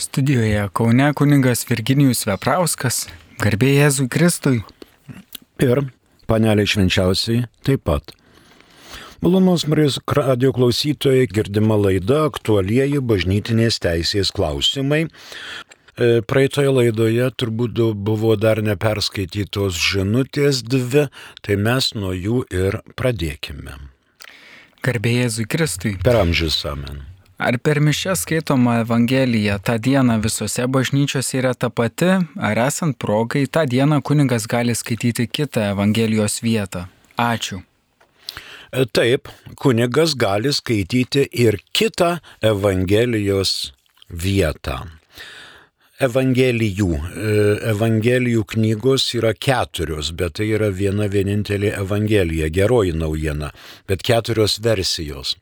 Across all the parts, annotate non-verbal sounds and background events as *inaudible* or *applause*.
Studijoje Kaune kuningas Virginijus Veprauskas, garbė Jėzui Kristui. Ir paneliai švenčiausiai taip pat. Malonus Marijos radio klausytojai girdima laida aktualieji bažnytinės teisės klausimai. E, praeitoje laidoje turbūt buvo dar neperskaitytos žinutės dvi, tai mes nuo jų ir pradėkime. Garbė Jėzui Kristui. Per amžius amen. Ar per mišę skaitoma Evangelija tą dieną visose bažnyčiose yra ta pati, ar esant progai tą dieną kuningas gali skaityti kitą Evangelijos vietą? Ačiū. E, taip, kunigas gali skaityti ir kitą Evangelijos vietą. Evangelijų. E, Evangelijų knygos yra keturios, bet tai yra viena vienintelė Evangelija, geroji naujiena, bet keturios versijos.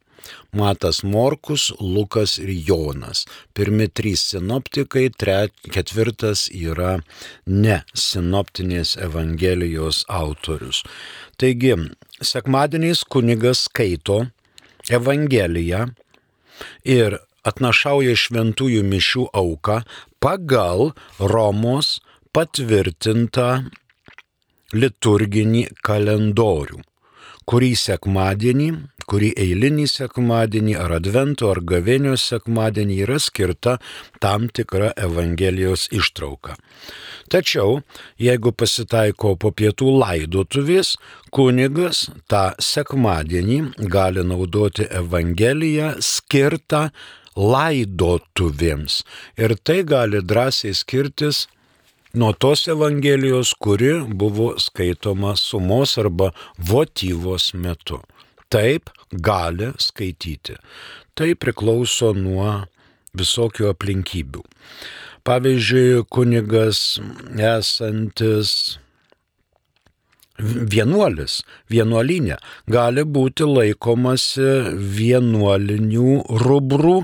Matas Morkus, Lukas ir Jonas. Pirmi trys sinoptikai, tret, ketvirtas yra ne sinoptinės Evangelijos autorius. Taigi, sekmadieniais kunigas skaito Evangeliją ir atnašauja šventųjų mišių auką pagal Romos patvirtintą liturginį kalendorių kurį sekmadienį, kurį eilinį sekmadienį ar advento ar gavėnios sekmadienį yra skirta tam tikra Evangelijos ištrauka. Tačiau, jeigu pasitaiko po pietų laidotuvės, kunigas tą sekmadienį gali naudoti Evangeliją skirtą laidotuvėms. Ir tai gali drąsiai skirtis nuo tos Evangelijos, kuri buvo skaitoma sumos arba votyvos metu. Taip gali skaityti. Tai priklauso nuo visokių aplinkybių. Pavyzdžiui, kunigas esantis vienuolis, vienuolinė, gali būti laikomasi vienuolinių rubrų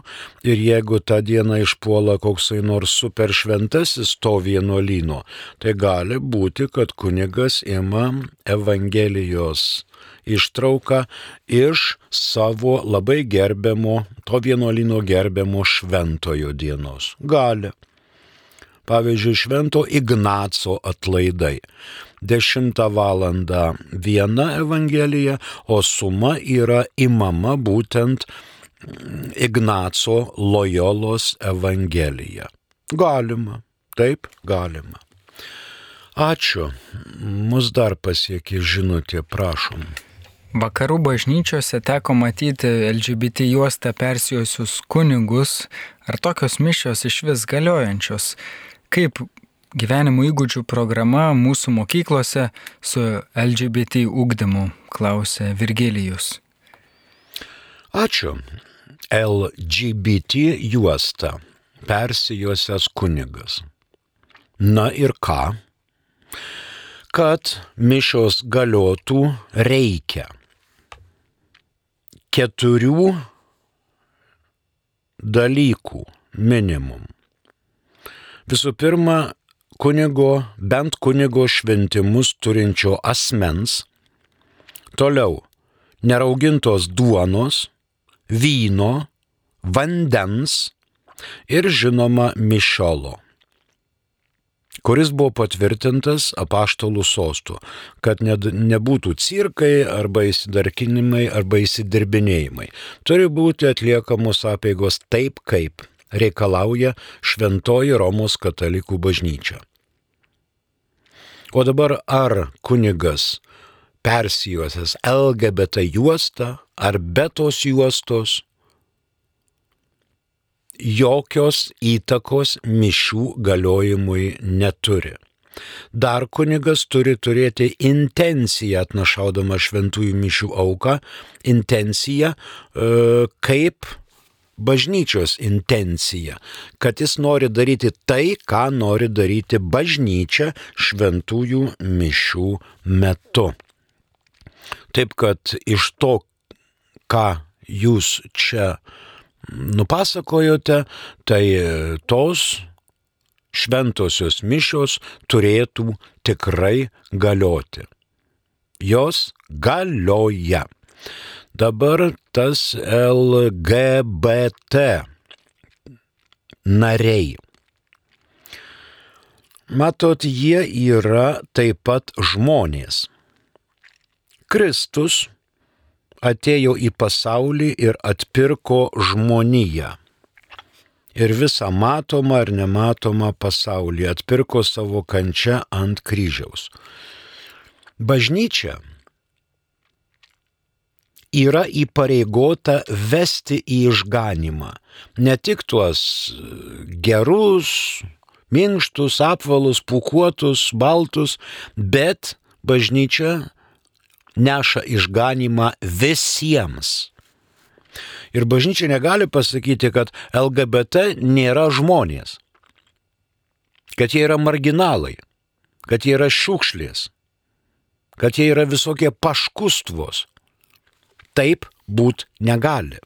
ir jeigu tą dieną išpuola koksai nors superšventasis to vienuolino, tai gali būti, kad kunigas ima Evangelijos ištrauką iš savo labai gerbiamo, to vienuolino gerbiamo šventojo dienos. Gali. Pavyzdžiui, švento Ignaco atlaidai. 10 val. viena Evangelija, o suma yra imama būtent Ignaco Lojolos Evangelija. Galima, taip, galima. Ačiū. Mus dar pasiekė žinutė, prašom. Vakarų bažnyčiose teko matyti LGBT juostą persijusius kunigus, ar tokios mišios iš vis galiojančios. Kaip gyvenimo įgūdžių programa mūsų mokyklose su LGBT ugdymu, klausė Virgilijus. Ačiū. LGBT juosta. Persijosias kunigas. Na ir ką? Kad mišios galiotų reikia keturių dalykų minimum. Visų pirma, kunigo, bent kunigo šventimus turinčio asmens, toliau neraugintos duonos, vyno, vandens ir žinoma mišolo kuris buvo patvirtintas apaštalų sostų, kad ne, nebūtų cirkai arba įsidarkinimai arba įsidirbinėjimai. Turi būti atliekamos apėgos taip, kaip reikalauja šventoji Romos katalikų bažnyčia. O dabar ar kunigas persijuosęs LGBT juostą ar be tos juostos jokios įtakos mišių galiojimui neturi. Dar kunigas turi turėti intenciją atnašaudama šventųjų mišių auką, intenciją e, kaip bažnyčios intencija, kad jis nori daryti tai, ką nori daryti bažnyčia šventųjų mišių metu. Taip kad iš to, ką jūs čia nupasakojote, tai tos šventosios mišios turėtų tikrai galioti. Jos galioja. Dabar tas LGBT nariai. Matot, jie yra taip pat žmonės. Kristus atėjo į pasaulį ir atpirko žmoniją. Ir visą matomą ar nematomą pasaulį atpirko savo kančią ant kryžiaus. Bažnyčia yra įpareigota vesti į išganimą ne tik tuos gerus, minkštus, apvalus, pukuotus, baltus, bet bažnyčia neša išganimą visiems. Ir bažnyčia negali pasakyti, kad LGBT nėra žmonės, kad jie yra marginalai, kad jie yra šiukšlės, kad jie yra visokie paškustvos. Taip būt negali.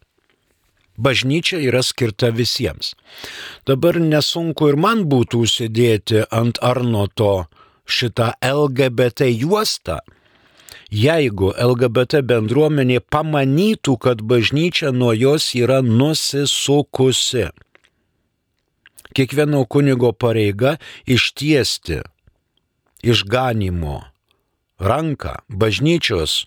Bažnyčia yra skirta visiems. Dabar nesunku ir man būtų užsidėti ant Arnoto šitą LGBT juostą, jeigu LGBT bendruomenė pamanytų, kad bažnyčia nuo jos yra nusisukusi. Kiekvieno kunigo pareiga ištiesti išganimo ranką bažnyčios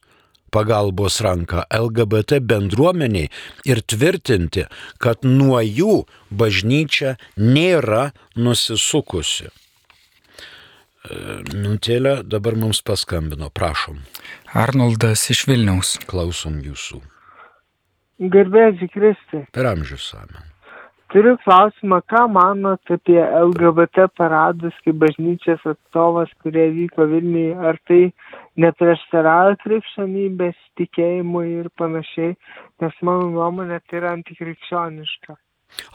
pagalbos ranką LGBT bendruomeniai ir tvirtinti, kad nuo jų bažnyčia nėra nusisukusi. Minutėlę dabar mums paskambino, prašom. Arnoldas iš Vilniaus. Klausom jūsų. Gerbėsiu Kristui. Per amžius amen. Turiu klausimą, ką manot apie LGBT paradus kaip bažnyčios atstovas, kurie vyko Vilniuje, ar tai neprieštarauja krikščionybės tikėjimui ir panašiai, nes mano nuomonė tai yra antikrikščioniška.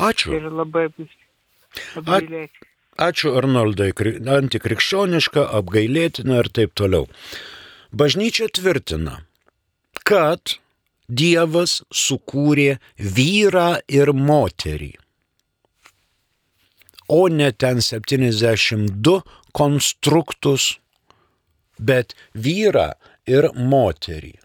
Ačiū. Ir labai apgailėtina. Ačiū Arnoldai, antikrikščioniška, apgailėtina ir taip toliau. Bažnyčia tvirtina, kad Dievas sukūrė vyrą ir moterį o ne ten 72 konstruktus, bet vyrą ir moterį.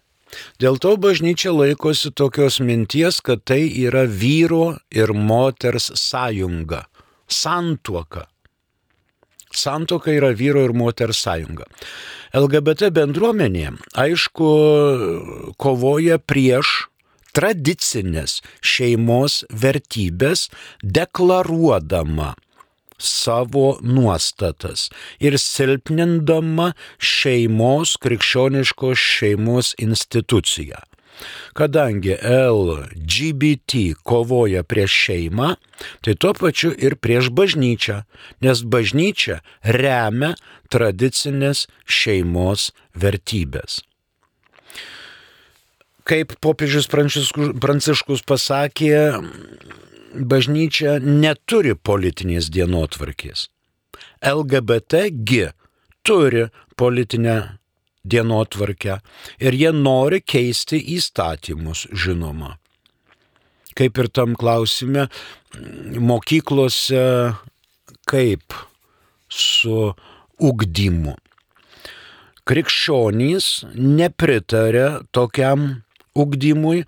Dėl to bažnyčia laikosi tokios minties, kad tai yra vyro ir moters sąjunga, santuoka. Santoka yra vyro ir moters sąjunga. LGBT bendruomenė, aišku, kovoja prieš tradicinės šeimos vertybės, deklaruodama savo nuostatas ir silpnindama šeimos, krikščioniškos šeimos instituciją. Kadangi LGBT kovoja prieš šeimą, tai tuo pačiu ir prieš bažnyčią, nes bažnyčia remia tradicinės šeimos vertybės. Kaip popiežius Pranciškus pasakė, bažnyčia neturi politinės dienotvarkės. LGBTG turi politinę dienotvarkę ir jie nori keisti įstatymus, žinoma. Kaip ir tam klausime, mokyklose kaip su ugdymu. Krikščionys nepritarė tokiam ugdymui,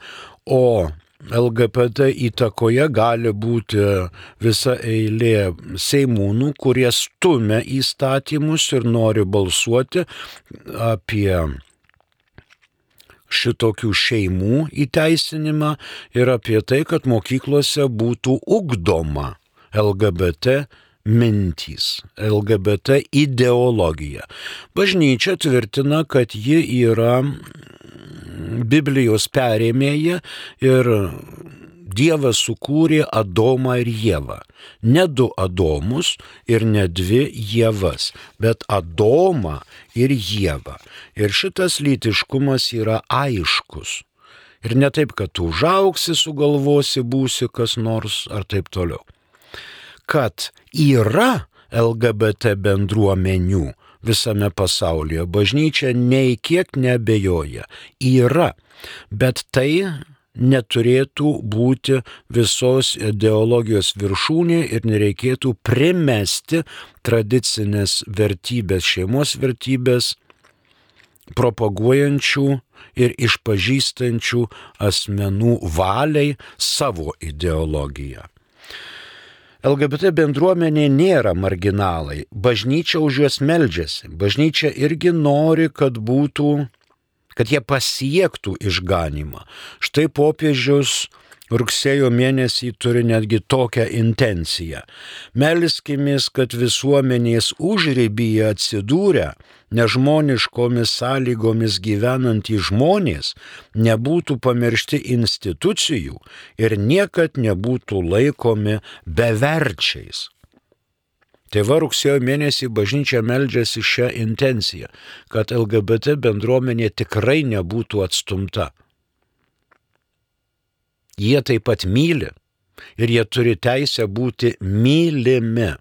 o LGBT įtakoje gali būti visa eilė seimūnų, kurie stumia įstatymus ir nori balsuoti apie šitokių šeimų įteisinimą ir apie tai, kad mokyklose būtų ugdoma LGBT mintys, LGBT ideologija. Bažnyčia tvirtina, kad ji yra Biblijos perėmėja ir Dievas sukūrė Adomą ir Jėvą. Ne du Adomus ir ne dvi Jėvas, bet Adomą ir Jėvą. Ir šitas lytiškumas yra aiškus. Ir ne taip, kad tu užauksi, sugalvosi, būsi kas nors ar taip toliau. Kad yra LGBT bendruomenių, visame pasaulyje. Bažnyčia nei kiek nebejoja. Yra. Bet tai neturėtų būti visos ideologijos viršūnė ir nereikėtų primesti tradicinės vertybės, šeimos vertybės propaguojančių ir išpažįstančių asmenų valiai savo ideologiją. LGBT bendruomenė nėra marginalai, bažnyčia už juos meldžiasi, bažnyčia irgi nori, kad būtų, kad jie pasiektų išganimą. Štai popiežius rugsėjo mėnesį turi netgi tokią intenciją. Melskimės, kad visuomenės užrybyje atsidūrę nežmoniškomis sąlygomis gyvenantys žmonės nebūtų pamiršti institucijų ir niekad nebūtų laikomi beverčiais. Tai va rugsėjo mėnesį bažnyčia meldžiasi šią intenciją, kad LGBT bendruomenė tikrai nebūtų atstumta. Jie taip pat myli ir jie turi teisę būti mylimi.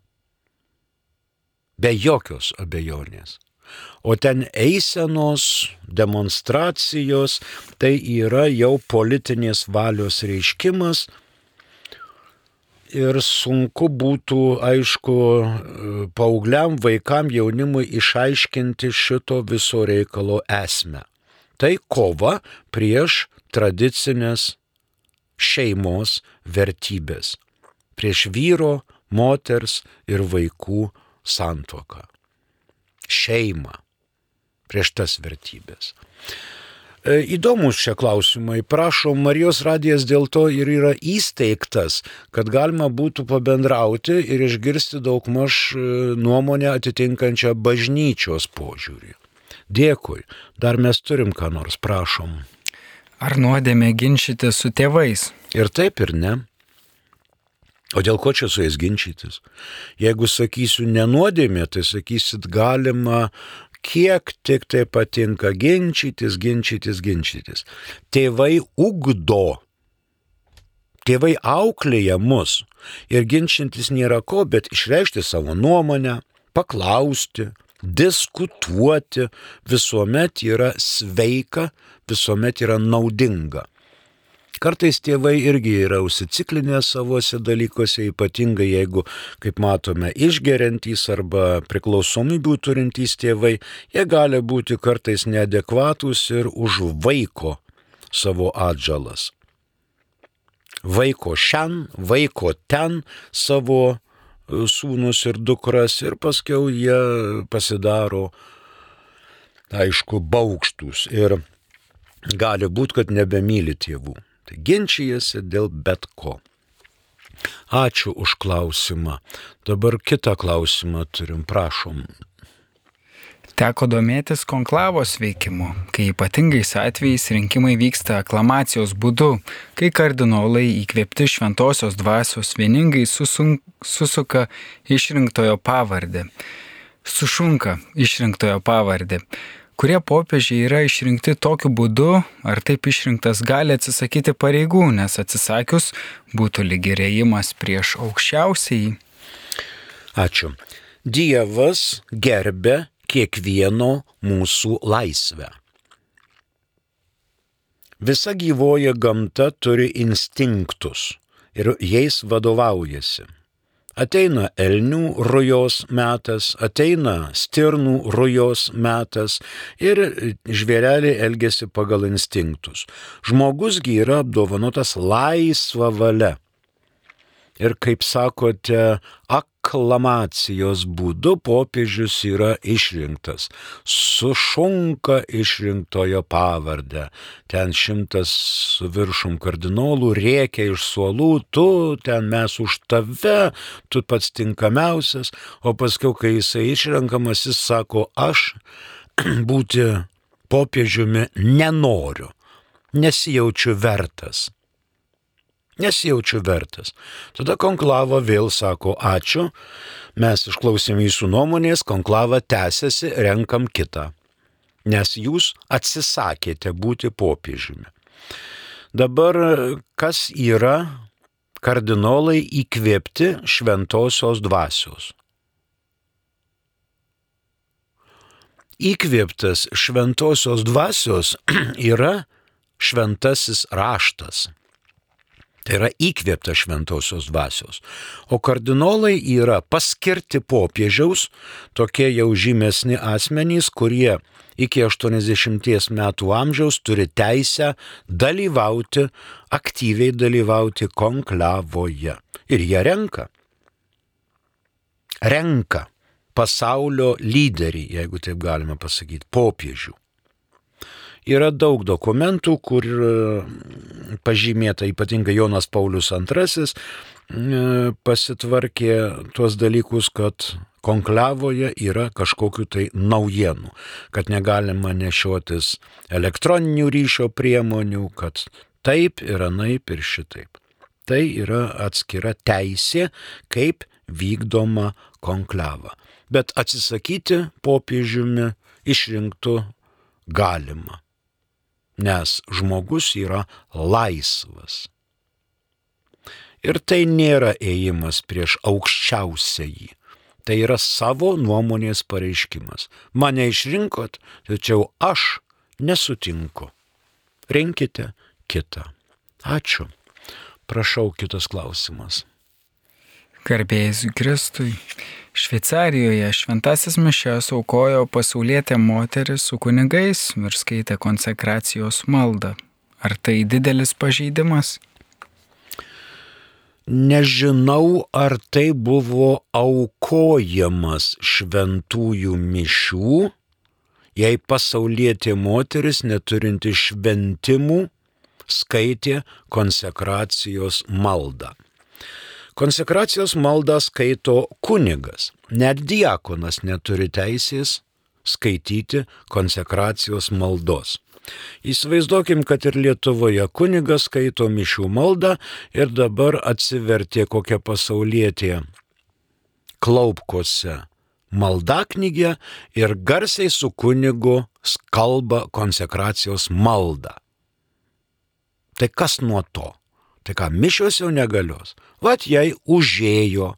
Be jokios abejonės. O ten eisenos, demonstracijos, tai yra jau politinės valios reiškimas. Ir sunku būtų, aišku, paaugliam, vaikam, jaunimui išaiškinti šito viso reikalo esmę. Tai kova prieš tradicinės šeimos vertybės, prieš vyro, moters ir vaikų santoką. Šeimą, prieš tas vertybės. E, įdomus šie klausimai. Prašom, Marijos radijas dėl to ir yra įsteigtas, kad galima būtų pabendrauti ir išgirsti daugmaž e, nuomonę atitinkančią bažnyčios požiūrį. Dėkui, dar mes turim ką nors, prašom. Ar nuodėmė ginčyti su tėvais? Ir taip, ir ne. O dėl ko čia su jais ginčytis? Jeigu sakysiu nenuodėmė, tai sakysit galima kiek tik tai patinka ginčytis, ginčytis, ginčytis. Tėvai ugdo. Tėvai auklėja mus. Ir ginčintis nėra ko, bet išreikšti savo nuomonę, paklausti, diskutuoti visuomet yra sveika, visuomet yra naudinga. Kartais tėvai irgi yra užsiciklinę savose dalykuose, ypatingai jeigu, kaip matome, išgeriantys arba priklausomybių turintys tėvai, jie gali būti kartais neadekvatus ir už vaiko savo atžalas. Vaiko šiandien, vaiko ten savo sūnus ir dukras ir paskiau jie pasidaro, aišku, baukštus ir gali būti, kad nebemyli tėvų. Tai ginčijasi dėl bet ko. Ačiū už klausimą. Dabar kitą klausimą turim, prašom. Teko domėtis konklavos veikimu, kai ypatingais atvejais rinkimai vyksta aklamacijos būdu, kai kardinolai įkvėpti šventosios dvasios vieningai susunk, susuka išrinktojo pavardę. Sušunka išrinktojo pavardę. Kurie popiežiai yra išrinkti tokiu būdu, ar taip išrinktas gali atsisakyti pareigų, nes atsisakius būtų lygerėjimas prieš aukščiausiai. Ačiū. Dievas gerbė kiekvieno mūsų laisvę. Visa gyvoja gamta turi instinktus ir jais vadovaujasi. Ateina elnių rujos metas, ateina stirnų rujos metas ir žvėreliai elgesi pagal instinktus. Žmogusgi yra apdovanotas laisva valia ir, kaip sakote, aklamacijos būdu popiežius yra išrinktas. Sušunka išrinktojo pavardę. Ten šimtas su viršum kardinolų rėkia iš suolų, tu ten mes už tave, tu pats tinkamiausias, o paskui, kai jisai išrenkamas, jis sako, aš *clears throat* būti popiežiumi nenoriu, nesijaučiu vertas nesijaučiu vertas. Tada konklava vėl sako ačiū, mes išklausėm jūsų nuomonės, konklava tęsiasi, renkam kitą, nes jūs atsisakėte būti popiežiumi. Dabar kas yra kardinolai įkvėpti šventosios dvasios? Įkvėptas šventosios dvasios *clears throat* yra šventasis raštas. Tai yra įkvėpta šventosios dvasios. O kardinolai yra paskirti popiežiaus, tokie jau žymesni asmenys, kurie iki 80 metų amžiaus turi teisę dalyvauti, aktyviai dalyvauti konklavoje. Ir jie renka. renka pasaulio lyderį, jeigu taip galima pasakyti, popiežių. Yra daug dokumentų, kur e, pažymėta ypatingai Jonas Paulius II e, pasitvarkė tuos dalykus, kad konklavoje yra kažkokiu tai naujienų, kad negalima nešiotis elektroninių ryšio priemonių, kad taip ir anaip ir šitaip. Tai yra atskira teisė, kaip vykdoma konklava. Bet atsisakyti popiežiumi išrinktų galima nes žmogus yra laisvas. Ir tai nėra ėjimas prieš aukščiausiąjį. Tai yra savo nuomonės pareiškimas. Mane išrinkot, tačiau aš nesutinku. Rinkite kitą. Ačiū. Prašau, kitas klausimas. Garbėjus Kristui. Šveicarijoje šventasis mišęs aukojo pasaulietė moteris su kunigais ir skaitė konsekracijos maldą. Ar tai didelis pažeidimas? Nežinau, ar tai buvo aukojamas šventųjų mišių, jei pasaulietė moteris neturinti šventimų skaitė konsekracijos maldą. Konsekracijos maldą skaito kunigas. Net diakonas neturi teisės skaityti konsekracijos maldos. Įsivaizduokim, kad ir Lietuvoje kunigas skaito mišių maldą ir dabar atsivertė kokią pasaulietę klaupkose maldaknygę ir garsiai su kunigu kalba konsekracijos maldą. Tai kas nuo to? Tai ką, mišios jau negalios. Vat jai užėjo.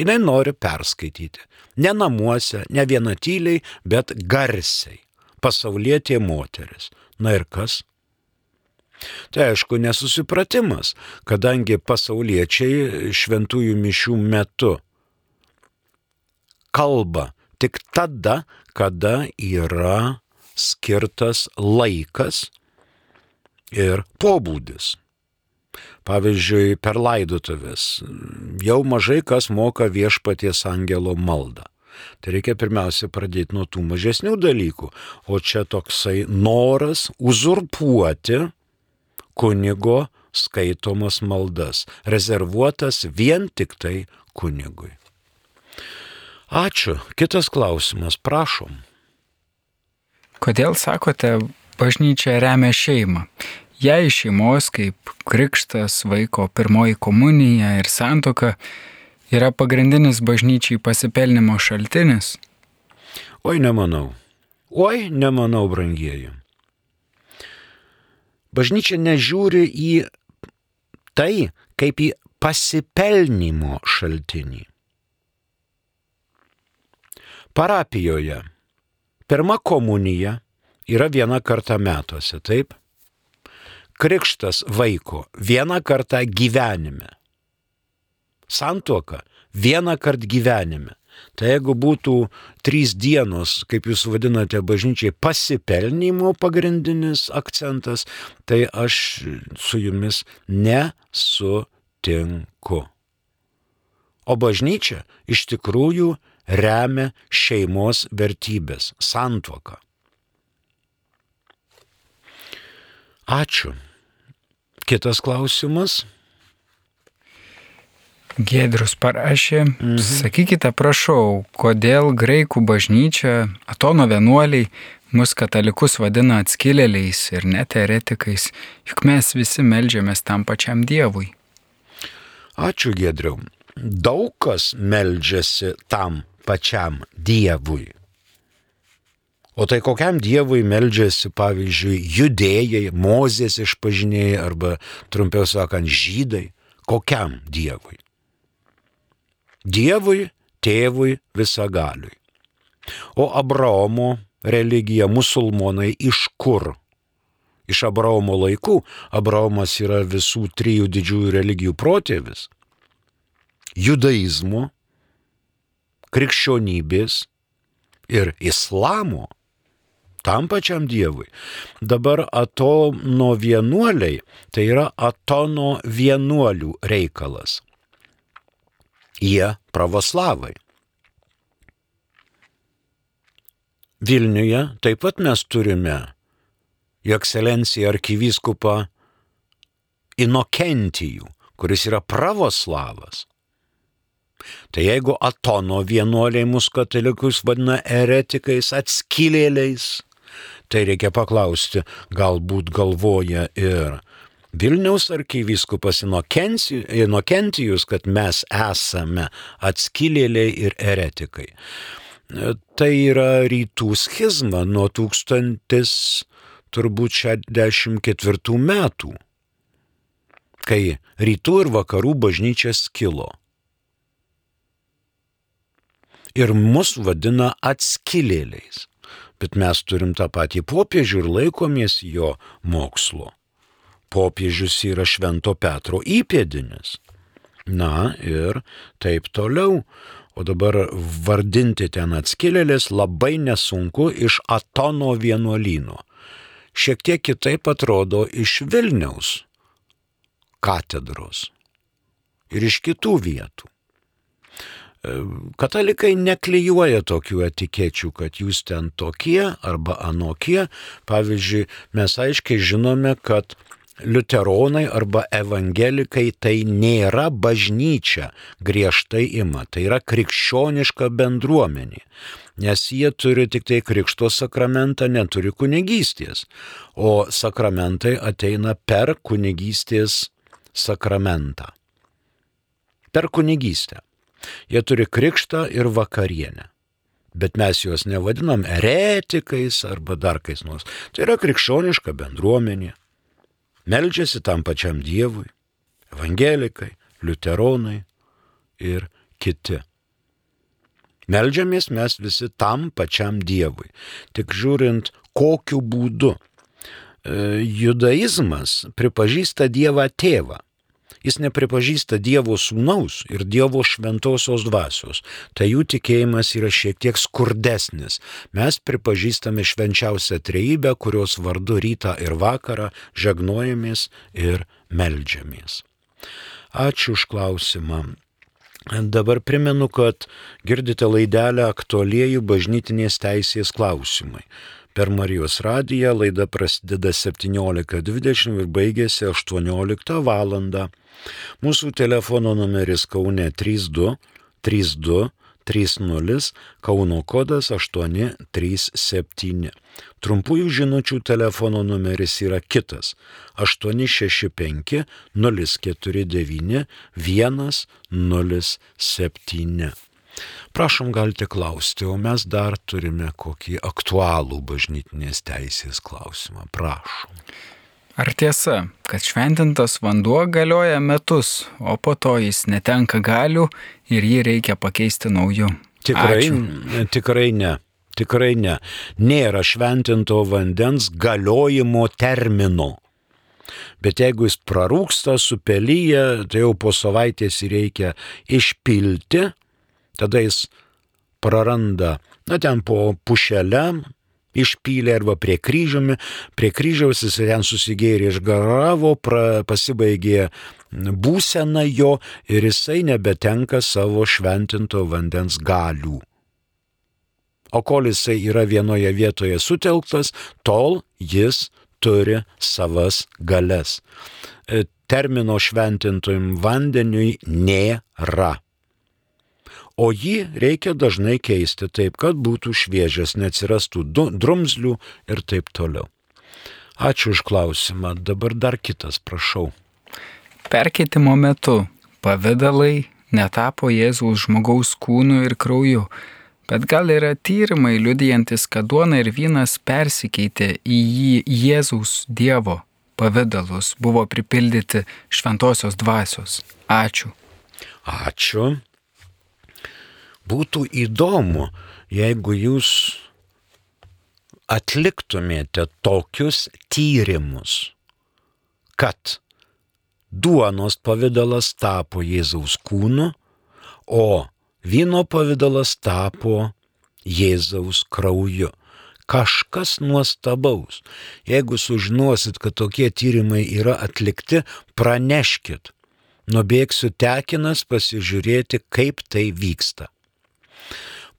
Jis nori perskaityti. Ne namuose, ne viena tyliai, bet garsiai. Pasaulietė moteris. Na ir kas? Tai aišku nesusipratimas, kadangi pasauliečiai šventųjų mišių metu kalba tik tada, kada yra skirtas laikas ir pobūdis. Pavyzdžiui, per laidotuvės jau mažai kas moka viešpaties angelo maldą. Tai reikia pirmiausia pradėti nuo tų mažesnių dalykų, o čia toksai noras uzurpuoti kunigo skaitomas maldas, rezervuotas vien tik tai kunigui. Ačiū. Kitas klausimas, prašom. Kodėl sakote, bažnyčia remia šeimą? Jei šeimos kaip krikštas, vaiko pirmoji komunija ir santoka yra pagrindinis bažnyčiai pasipelnimo šaltinis? Oi, nemanau. Oi, nemanau, brangieji. Bažnyčia nežiūri į tai kaip į pasipelnimo šaltinį. Parapijoje pirma komunija yra viena kartą metuose, taip? Krikštas vaiko vieną kartą gyvenime. Santuoka vieną kartą gyvenime. Tai jeigu būtų trys dienos, kaip jūs vadinate, bažnyčiai pasipelnimo pagrindinis akcentas, tai aš su jumis nesutinku. O bažnyčia iš tikrųjų remia šeimos vertybės - santuoką. Ačiū. Kitas klausimas. Gėdrus parašė, mhm. sakykite, prašau, kodėl graikų bažnyčia, atono vienuoliai, mus katalikus vadina atskilėliais ir net eretikais, juk mes visi melžiamės tam pačiam Dievui. Ačiū, Gėdriau. Daug kas melžiasi tam pačiam Dievui. O tai kokiam Dievui meldžiasi, pavyzdžiui, judėjai, mozės išpažinėjai arba, trumpiau sakant, žydai? Kokiam Dievui? Dievui, tėvui visagaliui. O Abraomo religija, musulmonai iš kur? Iš Abraomo laikų. Abraomas yra visų trijų didžiųjų religijų protėvis. Judaizmo, krikščionybės ir islamo tam pačiam Dievui. Dabar atono vienuoliai tai yra atono vienuolių reikalas. Jie pravoslavai. Vilniuje taip pat mes turime jo ekscelenciją arkivyskupą Inokentijų, kuris yra pravoslavas. Tai jeigu Atono vienuoliai mus katalikus vadina eretikais, atskilėliais, tai reikia paklausti, galbūt galvoja ir Vilniaus arkivyskupas Inokentijus, kad mes esame atskilėliai ir eretikai. Tai yra rytų schizma nuo 1064 metų, kai rytų ir vakarų bažnyčia skilo ir mus vadina atskilėliais. Bet mes turim tą patį popiežių ir laikomės jo mokslo. Popiežius yra Švento Petro įpėdinis. Na ir taip toliau. O dabar vardinti ten atskilėlės labai nesunku iš Atono vienuolyno. Šiek tiek kitaip atrodo iš Vilniaus katedros ir iš kitų vietų. Katalikai neklyjuoja tokių etikečių, kad jūs ten tokie arba anokie. Pavyzdžiui, mes aiškiai žinome, kad liuteronai arba evangelikai tai nėra bažnyčia griežtai ima, tai yra krikščioniška bendruomenė, nes jie turi tik tai krikšto sakramentą, neturi kunigystės, o sakramentai ateina per kunigystės sakramentą. Per kunigystę. Jie turi krikštą ir vakarienę. Bet mes juos nevadinam eretikais arba dar kais nors. Tai yra krikščioniška bendruomenė. Meldžiasi tam pačiam Dievui. Evangelikai, liuteronai ir kiti. Meldžiamės mes visi tam pačiam Dievui. Tik žiūrint, kokiu būdu. E, judaizmas pripažįsta Dievą tėvą Jis nepripažįsta Dievo sūnaus ir Dievo šventosios dvasios. Tai jų tikėjimas yra šiek tiek skurdesnis. Mes pripažįstame švenčiausią trejybę, kurios vardu rytą ir vakarą žegnojamės ir melžiamės. Ačiū už klausimą. Dabar primenu, kad girdite laidelę aktualieji bažnytinės teisės klausimai. Per Marijos radiją laida prasideda 17.20 ir baigėsi 18 val. Mūsų telefono numeris Kaune 32 32 30 Kauno kodas 837. Trumpųjų žinučių telefono numeris yra kitas 865 049 107. Prašom galite klausti, o mes dar turime kokį aktualų bažnytinės teisės klausimą. Prašom. Ar tiesa, kad šventintas vanduo galioja metus, o po to jis netenka galių ir jį reikia pakeisti nauju? Tikrai, Ačiū. tikrai ne. Tikrai ne. Nėra šventinto vandens galiojimo termino. Bet jeigu jis prarūksta, supelyje, tai jau po savaitės reikia išpilti, tada jis praranda, na ten po pušelę, išpylė arba prie kryžiumi, prie kryžiaus jis ten susigėrė išgaravo, pra, pasibaigė būsena jo ir jisai nebetenka savo šventinto vandens galių. O kol jisai yra vienoje vietoje sutelktas, tol jis turi savas galias. E, termino šventintojim vandeniui nėra o jį reikia dažnai keisti taip, kad būtų šviežias, neatsirastų drumzlių ir taip toliau. Ačiū už klausimą. Dabar dar kitas, prašau. Perkeitimo metu pavydalai netapo Jėzaus žmogaus kūnu ir krauju, bet gal yra tyrimai liudijantis, kad duona ir vynas persikeitė į jį Jėzaus Dievo pavydalus, buvo pripildyti šventosios dvasios. Ačiū. Ačiū būtų įdomu, jeigu jūs atliktumėte tokius tyrimus, kad duonos pavydalas tapo Jėzaus kūnu, o vyno pavydalas tapo Jėzaus krauju. Kažkas nuostabaus. Jeigu sužinosit, kad tokie tyrimai yra atlikti, praneškit. Nubėgsiu tekinas pasižiūrėti, kaip tai vyksta.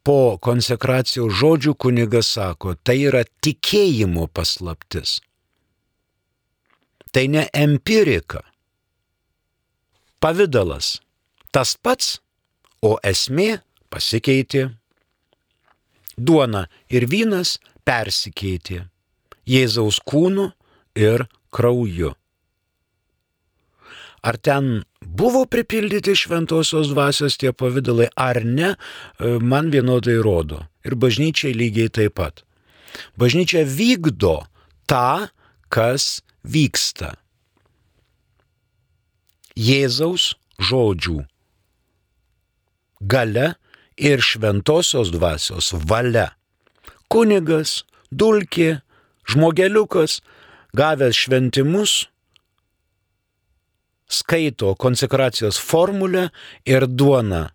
Po konsekracijos žodžių kunigas sako, tai yra tikėjimo paslaptis. Tai ne empirika. Pavydalas tas pats, o esmė pasikeitė. Duona ir vynas persikeitė Jėzaus kūnu ir krauju. Ar ten buvo pripildyti šventosios dvasios tie pavydalai, ar ne, e, man vienodai rodo. Ir bažnyčiai lygiai taip pat. Bažnyčia vykdo tą, kas vyksta. Jėzaus žodžių gale ir šventosios dvasios valia. Kunigas, dulkė, žmogeliukas, gavęs šventimus, skaito konsekracijos formulę ir duona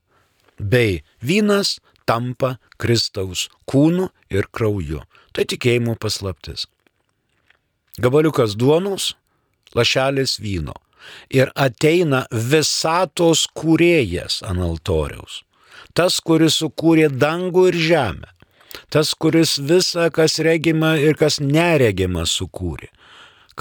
bei vynas tampa Kristaus kūnu ir krauju. Tai tikėjimo paslaptis. Gabaliukas duonos, lašelis vyno. Ir ateina visatos kūrėjas ant altoriaus. Tas, kuris sukūrė dangų ir žemę. Tas, kuris visą, kas regima ir kas neregima, sukūrė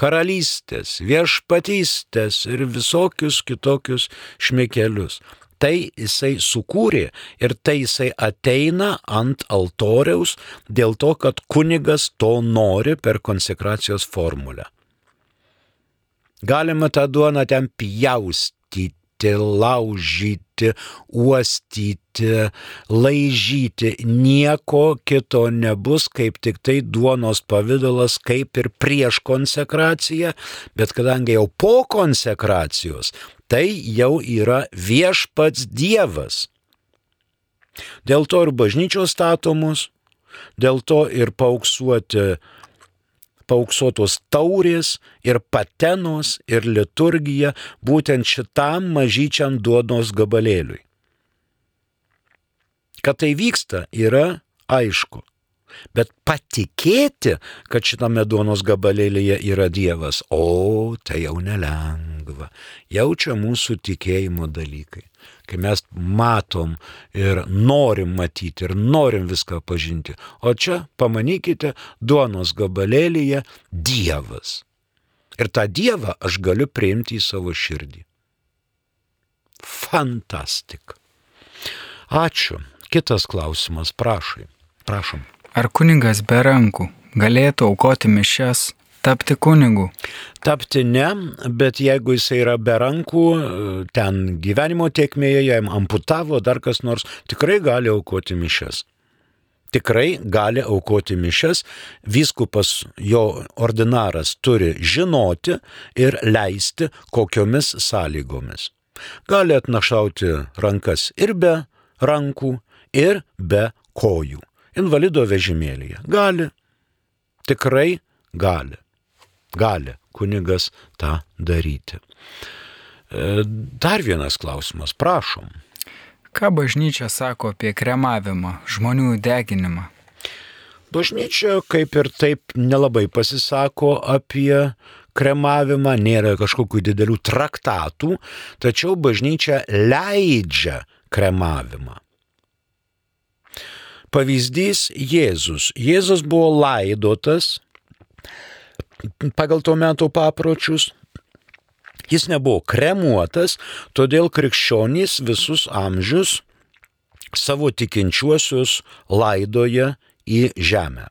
karalystės, viešpatystės ir visokius kitokius šmekelius. Tai jisai sukūrė ir tai jisai ateina ant altoriaus dėl to, kad kunigas to nori per konsekracijos formulę. Galima tą duoną ten pjaustyti vartyti, laužyti, uostyti, laižyti. Nieko kito nebus, kaip tik tai duonos pavydalas, kaip ir prieš konsekraciją, bet kadangi jau po konsekracijos, tai jau yra viešpats Dievas. Dėl to ir bažnyčios statomos, dėl to ir pauksuoti pauksotos taurės ir patenos ir liturgija būtent šitam mažyčiam duonos gabalėliui. Kad tai vyksta, yra aišku. Bet patikėti, kad šitame duonos gabalėlėje yra Dievas, o tai jau nelengva. Jaučia mūsų tikėjimo dalykai kai mes matom ir norim matyti ir norim viską pažinti. O čia, pamanykite, duonos gabalėlyje Dievas. Ir tą Dievą aš galiu priimti į savo širdį. Fantastika. Ačiū. Kitas klausimas, prašai. Prašom. Ar kuningas be rankų galėtų aukoti mišes Tapti kunigu. Tapti ne, bet jeigu jis yra be rankų, ten gyvenimo tiekmėje jam amputavo dar kas nors, tikrai gali aukoti mišes. Tikrai gali aukoti mišes, vyskupas, jo ordinaras turi žinoti ir leisti kokiomis sąlygomis. Gali atnašauti rankas ir be rankų, ir be kojų. Invalido vežimėlėje. Gali. Tikrai gali gali kunigas tą daryti. E, dar vienas klausimas, prašom. Ką bažnyčia sako apie kremavimą, žmonių deginimą? Bažnyčia kaip ir taip nelabai pasisako apie kremavimą, nėra kažkokių didelių traktatų, tačiau bažnyčia leidžia kremavimą. Pavyzdys Jėzus. Jėzus buvo laidotas pagal to meto papročius. Jis nebuvo kremuotas, todėl krikščionys visus amžius savo tikinčiuosius laidoja į žemę.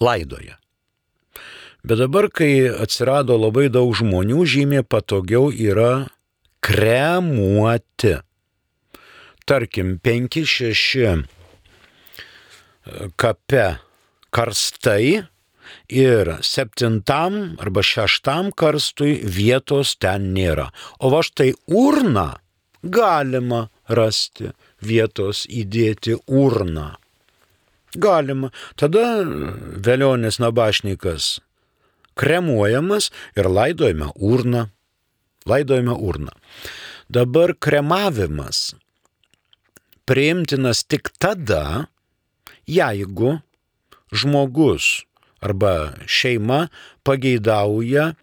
Laidoja. Bet dabar, kai atsirado labai daug žmonių, žymiai patogiau yra kremuoti. Tarkim, 5-6 kape karstai ir septintam arba šeštam karstui vietos ten nėra. O va štai urną galima rasti vietos įdėti urną. Galima. Tada vėlionės nabašnikas kremuojamas ir laidojame urną. Laidojame urną. Dabar kremavimas priimtinas tik tada, jeigu žmogus arba šeima pageidauja,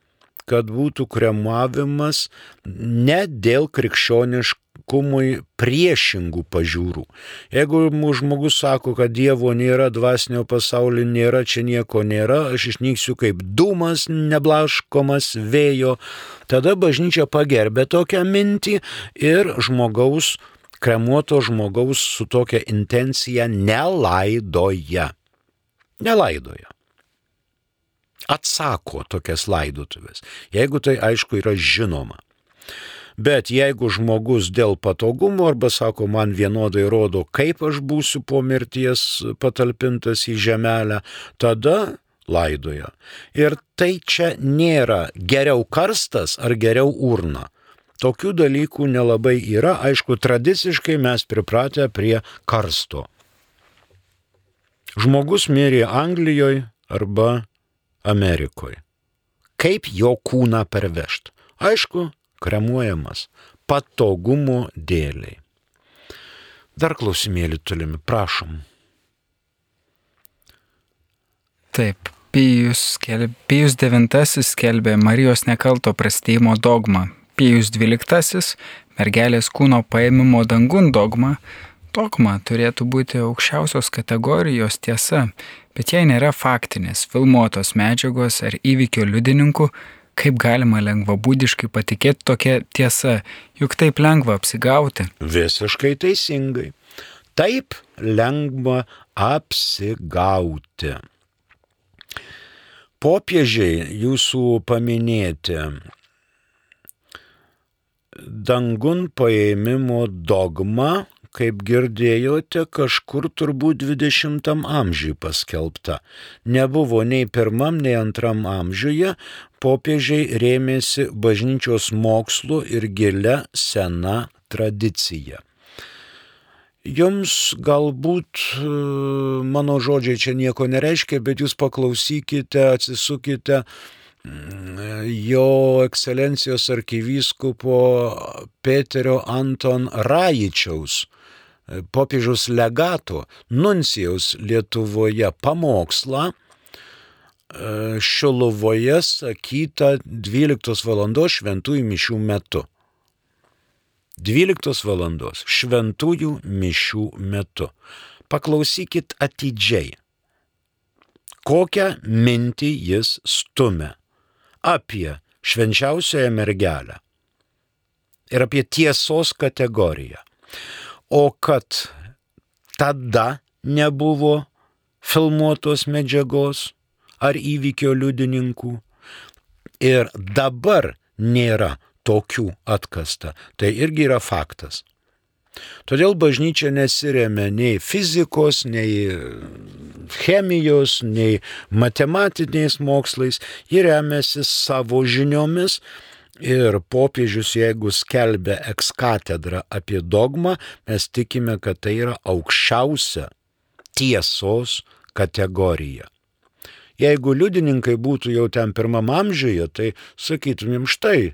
kad būtų kremavimas ne dėl krikščioniškų žmogiškumui priešingų pažiūrų. Jeigu žmogus sako, kad Dievo nėra, dvasinio pasaulio nėra, čia nieko nėra, aš išnyksiu kaip dūmas neblaškomas vėjo, tada bažnyčia pagerbė tokią mintį ir žmogaus, kremuoto žmogaus su tokia intencija nelaidoja. Nelaidoja atsako tokias laidotuvės, jeigu tai aišku yra žinoma. Bet jeigu žmogus dėl patogumo arba sako, man vienodai rodo, kaip aš būsiu po mirties patalpintas į žemelę, tada laidoja. Ir tai čia nėra geriau karstas ar geriau urna. Tokių dalykų nelabai yra, aišku, tradiciškai mes pripratę prie karsto. Žmogus mirė Anglijoje arba Amerikoje. Kaip jo kūną pervežti? Aišku, kremuojamas patogumo dėliai. Dar klausimėlį turime, prašom. Taip, Pijus, skelb, Pijus IX skelbė Marijos nekalto prastėjimo dogmą. Pijus XII mergelės kūno paėmimo dangun dogmą. Dogma turėtų būti aukščiausios kategorijos tiesa, bet jei nėra faktinės, filmuotos medžiagos ar įvykio liudininkų, Kaip galima lengvabūdiškai patikėti tokia tiesa, juk taip lengva apsigauti. Visiškai teisingai. Taip lengva apsigauti. Popiežiai jūsų paminėti dangun paėmimo dogma kaip girdėjote, kažkur turbūt 20 amžiui paskelbta. Nebuvo nei pirmam, nei antram amžiuje, popiežiai rėmėsi bažnyčios mokslu ir gilia sena tradicija. Jums galbūt e, mano žodžiai čia nieko nereiškia, bet jūs paklausykite, atsisukite mm, jo ekscelencijos arkivyskupo Peterio Anton Rajičiaus popiežiaus legato nuncijaus Lietuvoje pamokslą e, Šilovoje sakytą 12 val. šventųjų mišių metu. 12 val. šventųjų mišių metu. Paklausykit atidžiai, kokią mintį jis stumia apie švenčiausiąją mergelę ir apie tiesos kategoriją o kad tada nebuvo filmuotos medžiagos ar įvykio liudininkų. Ir dabar nėra tokių atkasta, tai irgi yra faktas. Todėl bažnyčia nesiremia nei fizikos, nei chemijos, nei matematiniais mokslais, ji remiasi savo žiniomis Ir popiežius, jeigu skelbia ekskatedrą apie dogmą, mes tikime, kad tai yra aukščiausia tiesos kategorija. Jeigu liudininkai būtų jau ten pirmam amžiuje, tai sakytumėm štai,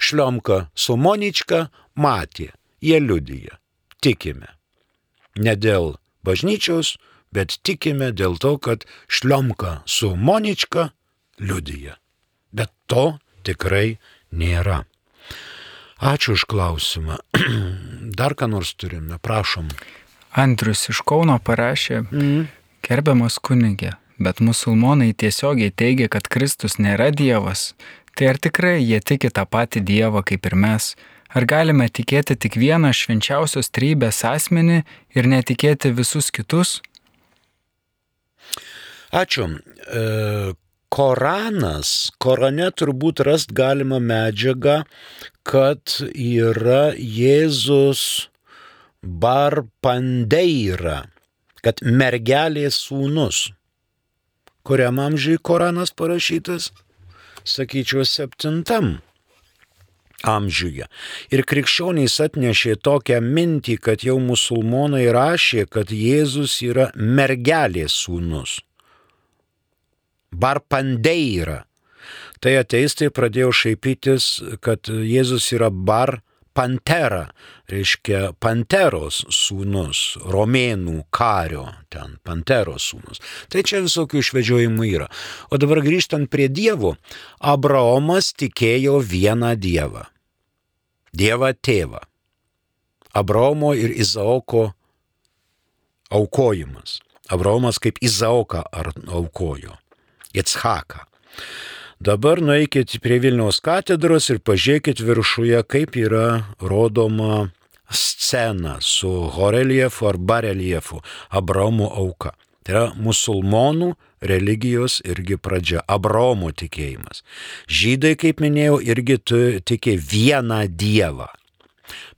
Šliomka su Monička matė, jie liudyja, tikime. Ne dėl bažnyčios, bet tikime dėl to, kad Šliomka su Monička liudyja bet to tikrai nėra. Ačiū už klausimą. *clears throat* Dar ką nors turime, prašom. Andrius iš Kauno parašė, mm. gerbiamas kunigė, bet musulmonai tiesiogiai teigia, kad Kristus nėra Dievas. Tai ar tikrai jie tiki tą patį Dievą kaip ir mes? Ar galime tikėti tik vieną švenčiausios trybės asmenį ir netikėti visus kitus? Ačiū. Koranas, Korane turbūt rast galima medžiagą, kad yra Jėzus Barpandeira, kad mergelės sūnus. Kuriam amžiui Koranas parašytas? Sakyčiau, septintam amžiuje. Ir krikščionys atnešė tokią mintį, kad jau musulmonai rašė, kad Jėzus yra mergelės sūnus. Barpandeira. Tai ateistai pradėjo šaipytis, kad Jėzus yra bar pantera, reiškia panteros sūnus, romėnų kario, ten panteros sūnus. Tai čia visokių išvedžiojimų yra. O dabar grįžtant prie dievų, Abraomas tikėjo vieną dievą. Dievą tėvą. Abraomo ir Izaoko aukojimas. Abraomas kaip Izaoką aukojo. Itshaką. Dabar nueikit prie Vilniaus katedros ir pažiūrėkit viršuje, kaip yra rodoma scena su horeliefu ar bareliefu Abraomo auka. Tai yra musulmonų religijos irgi pradžia, Abraomo tikėjimas. Žydai, kaip minėjau, irgi tikė vieną Dievą.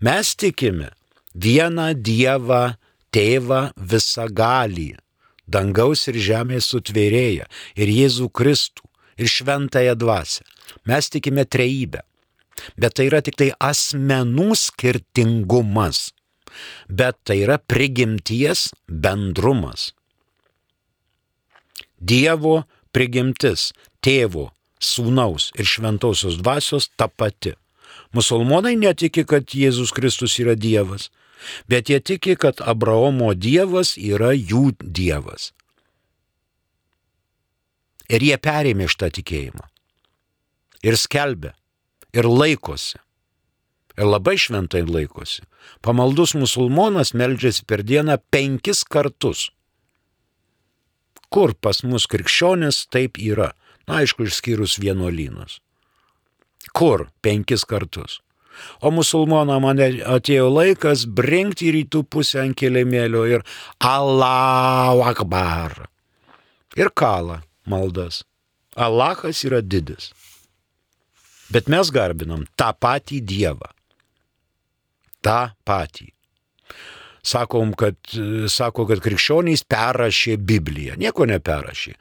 Mes tikime vieną Dievą, tėvą visagalį, dangaus ir žemės sutvėrėją ir Jėzų Kristų ir šventąją dvasę. Mes tikime trejybę. Bet tai yra tik tai asmenų skirtingumas. Bet tai yra prigimties bendrumas. Dievo prigimtis, tėvo, sūnaus ir šventosios dvasios ta pati. Musulmonai netiki, kad Jėzus Kristus yra Dievas, bet jie tiki, kad Abraomo Dievas yra jų Dievas. Ir jie perėmė šitą tikėjimą. Ir skelbė. Ir laikosi. Ir labai šventai laikosi. Pamaldus musulmonas meldžiasi per dieną penkis kartus. Kur pas mus krikščionis taip yra? Na, aišku, išskyrus vienuolynus. Kur penkis kartus? O musulmonam atėjo laikas brinkti į rytų pusę ant kėlėmėlio ir Allahu Akbar. Ir kala maldas. Allahas yra didis. Bet mes garbinam tą patį Dievą. Ta patį sakom, kad, sako, kad krikščionys perrašė Bibliją. Nieko neperrašė.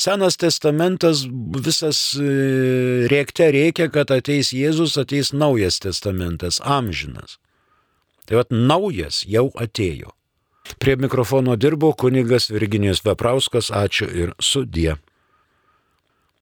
Senas testamentas visas e, rėkte reikia, kad ateis Jėzus, ateis naujas testamentas, amžinas. Tai vad naujas jau atėjo. Prie mikrofono dirbo kunigas Virginijus Veprauskas, ačiū ir sudie.